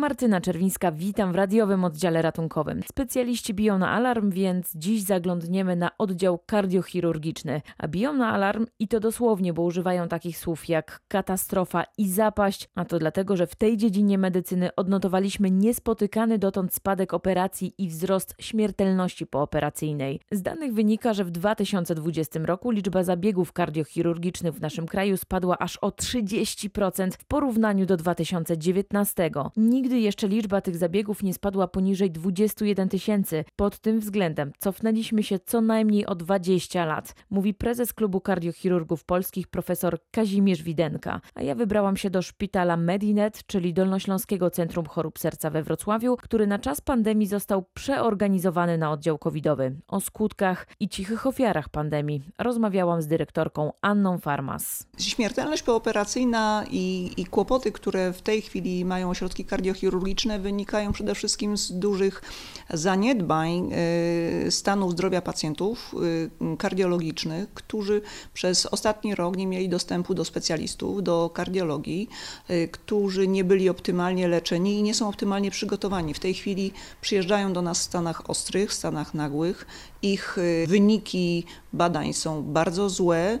Martyna Czerwińska, witam w radiowym oddziale ratunkowym. Specjaliści biją na alarm, więc dziś zaglądniemy na oddział kardiochirurgiczny. A biją na alarm i to dosłownie, bo używają takich słów jak katastrofa i zapaść, a to dlatego, że w tej dziedzinie medycyny odnotowaliśmy niespotykany dotąd spadek operacji i wzrost śmiertelności pooperacyjnej. Z danych wynika, że w 2020 roku liczba zabiegów kardiochirurgicznych w naszym kraju spadła aż o 30% w porównaniu do 2019. Nigdy jeszcze liczba tych zabiegów nie spadła poniżej 21 tysięcy. Pod tym względem cofnęliśmy się co najmniej o 20 lat, mówi prezes Klubu Kardiochirurgów Polskich profesor Kazimierz Widenka. A ja wybrałam się do szpitala Medinet, czyli Dolnośląskiego Centrum Chorób Serca we Wrocławiu, który na czas pandemii został przeorganizowany na oddział covidowy. O skutkach i cichych ofiarach pandemii rozmawiałam z dyrektorką Anną Farmas. Śmiertelność pooperacyjna i, i kłopoty, które w tej chwili mają ośrodki kardiochirurgiczne, wynikają przede wszystkim z dużych zaniedbań y, stanu zdrowia pacjentów y, kardiologicznych, którzy przez ostatni rok nie mieli dostępu do specjalistów, do kardiologii, y, którzy nie byli optymalnie leczeni i nie są optymalnie przygotowani. W tej chwili przyjeżdżają do nas w stanach ostrych, stanach nagłych. Ich wyniki badań są bardzo złe,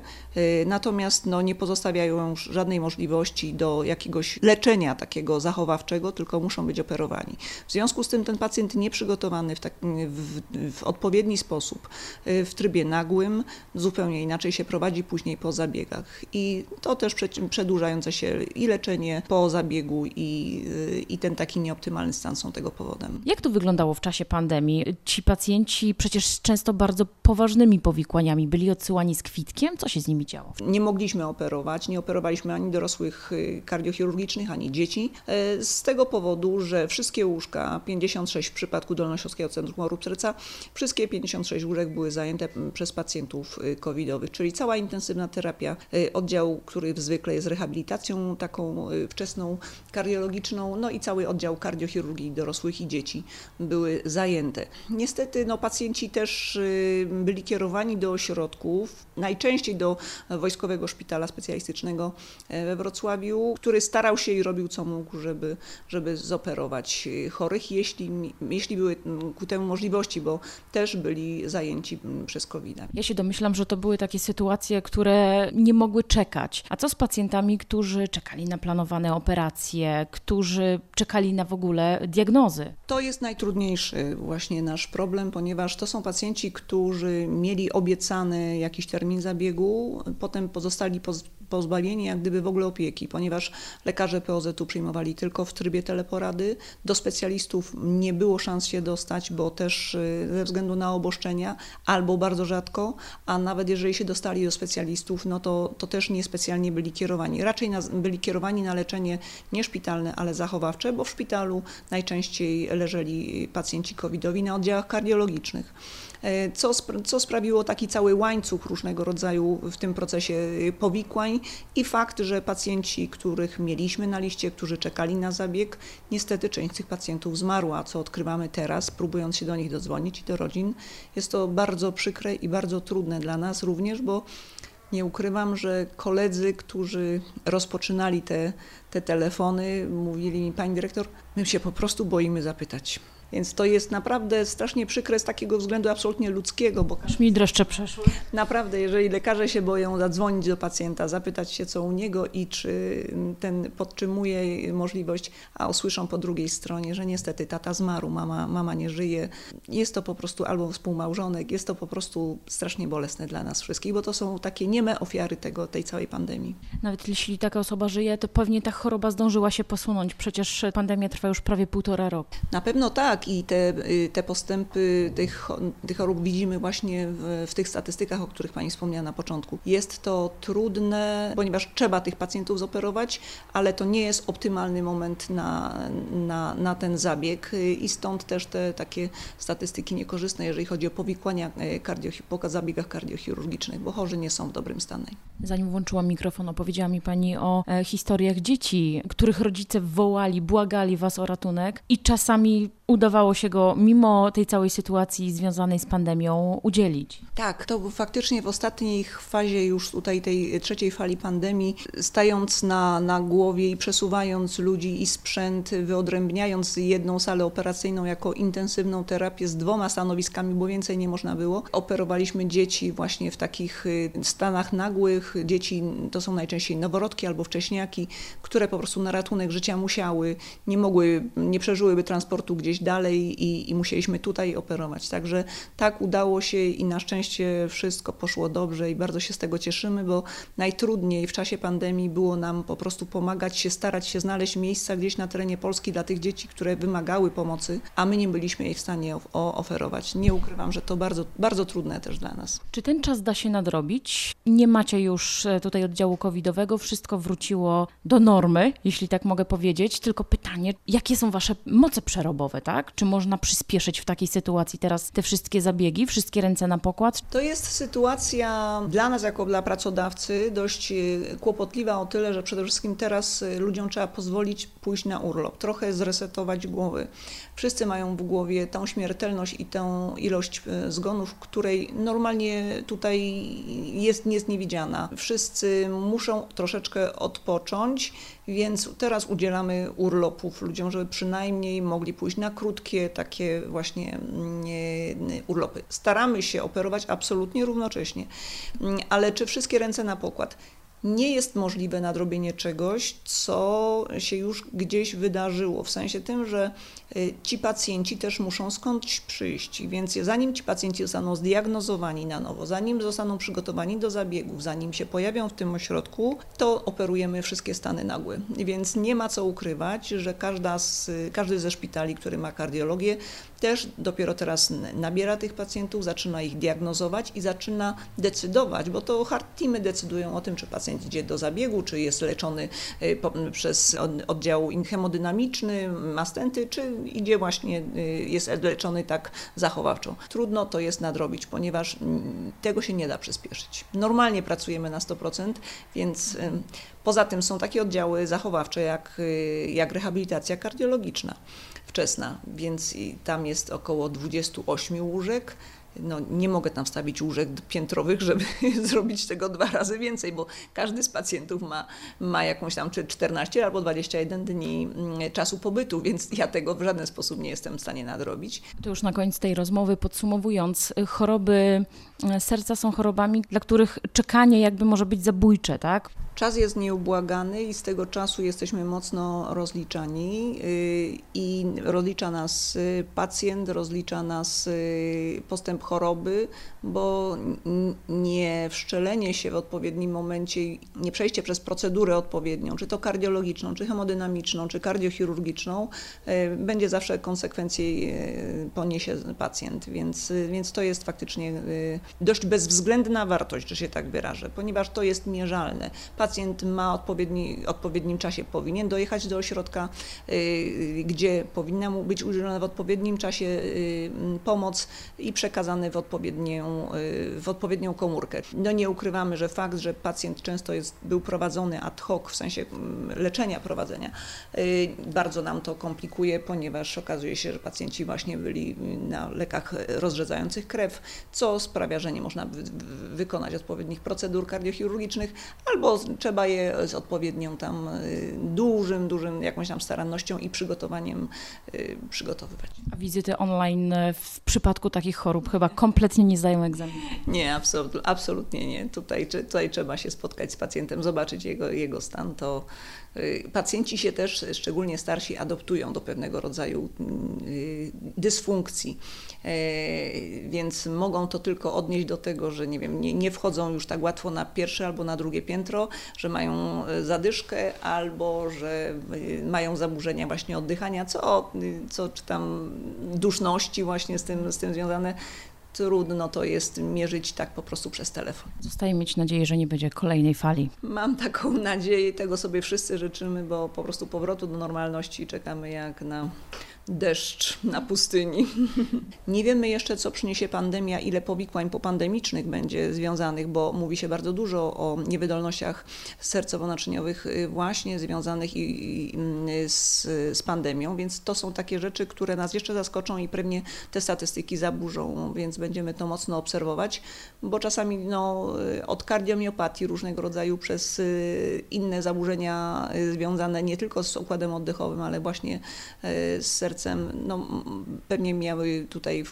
natomiast no, nie pozostawiają żadnej możliwości do jakiegoś leczenia takiego zachowawczego, tylko muszą być operowani. W związku z tym ten pacjent nieprzygotowany w, tak, w, w odpowiedni sposób, w trybie nagłym, zupełnie inaczej się prowadzi później po zabiegach. I to też przedłużające się i leczenie po zabiegu, i, i ten taki nieoptymalny stan są tego powodem. Jak to wyglądało w czasie pandemii? Ci pacjenci przecież często bardzo poważnymi powikłaniami byli odsyłani z kwitkiem? Co się z nimi działo? Nie mogliśmy operować, nie operowaliśmy ani dorosłych kardiochirurgicznych, ani dzieci. Z tego powodu, że wszystkie łóżka, 56 w przypadku Dolnośląskiego Centrum Chorób Serca, wszystkie 56 łóżek były zajęte przez pacjentów y, covidowych, czyli cała intensywna terapia, y, oddział, który zwykle jest rehabilitacją taką y, wczesną kardiologiczną, no i cały oddział kardiochirurgii dorosłych i dzieci były zajęte. Niestety no, pacjenci też byli kierowani do ośrodków, najczęściej do Wojskowego Szpitala Specjalistycznego we Wrocławiu, który starał się i robił co mógł, żeby, żeby zoperować chorych, jeśli, jeśli były ku temu możliwości, bo też byli zajęci przez covid -a. Ja się domyślam, że to były takie sytuacje, które nie mogły czekać. A co z pacjentami, którzy czekali na planowane operacje, którzy czekali na w ogóle diagnozy? To jest najtrudniejszy właśnie nasz problem, ponieważ to są pacjenci, którzy mieli obiecany jakiś termin zabiegu, potem pozostali pozbawieni jak gdyby w ogóle opieki, ponieważ lekarze POZ-u przyjmowali tylko w trybie teleporady. Do specjalistów nie było szans się dostać, bo też y, ze względu na oboszczenia, albo bardzo rzadko, a nawet jeżeli się dostali do specjalistów, no to, to też niespecjalnie byli kierowani. Raczej na, byli kierowani na leczenie nie szpitalne, ale zachowawcze, bo w szpitalu najczęściej leżeli pacjenci covidowi na oddziałach kardiologicznych. E, co, co sprawiło taki cały łańcuch różnego rodzaju w tym procesie y, powikłań i fakt, że pacjenci, których mieliśmy na liście, którzy czekali na zabieg, niestety część tych pacjentów zmarła, co odkrywamy teraz, próbując się do nich dodzwonić i do rodzin. Jest to bardzo przykre i bardzo trudne dla nas również, bo nie ukrywam, że koledzy, którzy rozpoczynali te, te telefony, mówili mi, pani dyrektor, my się po prostu boimy zapytać. Więc to jest naprawdę strasznie przykre z takiego względu absolutnie ludzkiego, bo aż mi dreszcze przeszły. Naprawdę, jeżeli lekarze się boją zadzwonić do pacjenta, zapytać się co u niego i czy ten podtrzymuje możliwość, a usłyszą po drugiej stronie, że niestety tata zmarł, mama, mama nie żyje, jest to po prostu albo współmałżonek, jest to po prostu strasznie bolesne dla nas wszystkich, bo to są takie nieme ofiary tego, tej całej pandemii. Nawet jeśli taka osoba żyje, to pewnie ta choroba zdążyła się posunąć, przecież pandemia trwa już prawie półtora roku. Na pewno tak tak i te, y, te postępy tych, tych chorób widzimy właśnie w, w tych statystykach, o których Pani wspomniała na początku. Jest to trudne, ponieważ trzeba tych pacjentów zoperować, ale to nie jest optymalny moment na, na, na ten zabieg i stąd też te takie statystyki niekorzystne, jeżeli chodzi o powikłania e, kardio, po zabiegach kardiochirurgicznych, bo chorzy nie są w dobrym stanie. Zanim włączyłam mikrofon, opowiedziała mi Pani o e, historiach dzieci, których rodzice wołali, błagali Was o ratunek i czasami udawało się go mimo tej całej sytuacji związanej z pandemią udzielić. Tak, to faktycznie w ostatniej fazie już tutaj tej trzeciej fali pandemii, stając na, na głowie i przesuwając ludzi i sprzęt, wyodrębniając jedną salę operacyjną jako intensywną terapię z dwoma stanowiskami, bo więcej nie można było, operowaliśmy dzieci właśnie w takich y, stanach nagłych. Dzieci to są najczęściej noworodki albo wcześniaki, które po prostu na ratunek życia musiały, nie mogły, nie przeżyłyby transportu gdzieś dalej i, i musieliśmy tutaj operować. Także tak udało się i na szczęście wszystko poszło dobrze i bardzo się z tego cieszymy, bo najtrudniej w czasie pandemii było nam po prostu pomagać się, starać się znaleźć miejsca gdzieś na terenie Polski dla tych dzieci, które wymagały pomocy, a my nie byliśmy jej w stanie oferować. Nie ukrywam, że to bardzo, bardzo trudne też dla nas. Czy ten czas da się nadrobić? Nie macie już e, tutaj oddziału covidowego, wszystko wróciło do normy, jeśli tak mogę powiedzieć, tylko pytanie, jakie są wasze moce przerobowe, tak? Czy można przyspieszyć w takiej sytuacji teraz te wszystkie zabiegi, wszystkie ręce na pokład? To jest sytuacja dla nas, jako dla pracodawcy, dość e, kłopotliwa o tyle, że przede wszystkim teraz e, ludziom trzeba pozwolić pójść na urlop, trochę zresetować głowy. Wszyscy mają w głowie tą śmiertelność i tę ilość e, zgonów, której normalnie tutaj jest, jest niewidziana. Wszyscy muszą troszeczkę odpocząć, więc teraz udzielamy urlopów ludziom, żeby przynajmniej mogli pójść na krótkie takie właśnie mm, urlopy. Staramy się operować absolutnie równocześnie, mm, ale czy wszystkie ręce na pokład? Nie jest możliwe nadrobienie czegoś, co się już gdzieś wydarzyło, w sensie tym, że y, ci pacjenci też muszą skądś przyjść, więc zanim ci pacjenci zostaną zdiagnozowani na nowo, zanim zostaną przygotowani do zabiegów, zanim się pojawią w tym ośrodku, to operujemy wszystkie stany nagłe. Więc nie ma co ukrywać, że każda z, każdy ze szpitali, który ma kardiologię, też dopiero teraz nabiera tych pacjentów, zaczyna ich diagnozować i zaczyna decydować, bo to hard teamy decydują o tym, czy pacjent idzie do zabiegu, czy jest leczony y, przez oddział hemodynamiczny, ma stenty, czy idzie właśnie, y, jest leczony tak zachowawczo. Trudno to jest nadrobić, ponieważ mm, tego się nie da przyspieszyć. Normalnie pracujemy na 100%, więc y, poza tym są takie oddziały zachowawcze jak, jak rehabilitacja kardiologiczna wczesna, więc tam jest około 28 łóżek. No, nie mogę tam wstawić łóżek piętrowych, żeby zrobić tego dwa razy więcej, bo każdy z pacjentów ma, ma jakąś tam czy 14 albo 21 dni mm, czasu pobytu, więc ja tego w żaden sposób nie jestem w stanie nadrobić. To już na koniec tej rozmowy podsumowując, choroby serca są chorobami, dla których czekanie jakby może być zabójcze, tak? Czas jest nieubłagany i z tego czasu jesteśmy mocno rozliczani y, i rozlicza nas y, pacjent, rozlicza nas y, postęp choroby, bo nie wszczelenie się w odpowiednim momencie, nie przejście przez procedurę odpowiednią, czy to kardiologiczną, czy hemodynamiczną, czy kardiochirurgiczną, będzie zawsze konsekwencje poniesie pacjent, więc, więc to jest faktycznie dość bezwzględna wartość, że się tak wyrażę, ponieważ to jest mierzalne. Pacjent ma odpowiedni, odpowiednim czasie powinien dojechać do ośrodka, y, gdzie powinna mu być udzielona w odpowiednim czasie y, pomoc i przekazany w odpowiednią, y, w odpowiednią komórkę. No nie ukrywamy, że fakt, że pacjent często jest, był prowadzony ad hoc, w sensie mm, leczenia, prowadzenia, bardzo nam to komplikuje, ponieważ okazuje się, że pacjenci właśnie byli na lekach rozrzedzających krew, co sprawia, że nie można wykonać odpowiednich procedur kardiochirurgicznych, albo trzeba je z odpowiednią tam y, dużym, dużym jakąś tam starannością i przygotowaniem y, przygotowywać. A wizyty online w przypadku takich chorób chyba kompletnie nie zdają egzaminu? Nie, absolut, absolutnie nie. Tutaj, tutaj trzeba się spotkać z pacjentem, zobaczyć jego, jego stan. To y, pacjenci się też, szczególnie starsi, adoptują do pewnego rodzaju dysfunkcji, e, więc mogą to tylko odnieść do tego, że nie wiem, nie, nie wchodzą już tak łatwo na pierwsze albo na drugie piętro, że mają zadyszkę albo że mają zaburzenia właśnie oddychania, co, co czy tam duszności właśnie z tym, z tym związane trudno to jest mierzyć tak po prostu przez telefon. Zostaje mieć nadzieję, że nie będzie kolejnej fali. Mam taką nadzieję, tego sobie wszyscy życzymy, bo po prostu powrotu do normalności czekamy jak na deszcz na pustyni. Nie wiemy jeszcze, co przyniesie pandemia, ile powikłań popandemicznych będzie związanych, bo mówi się bardzo dużo o niewydolnościach sercowo-naczyniowych y, właśnie związanych i, i, y, z, z pandemią, więc to są takie rzeczy, które nas jeszcze zaskoczą i pewnie te statystyki zaburzą, więc będziemy to mocno obserwować, bo czasami no, y, od kardiomiopatii różnego rodzaju przez inne zaburzenia związane nie tylko z układem oddechowym, ale właśnie z sercem, no, pewnie miały tutaj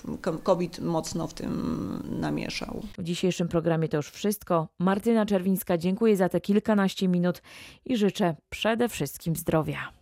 COVID mocno w tym namieszał. W dzisiejszym programie to już wszystko. Martyna Czerwińska, dziękuję za te kilkanaście minut i życzę przede wszystkim zdrowia.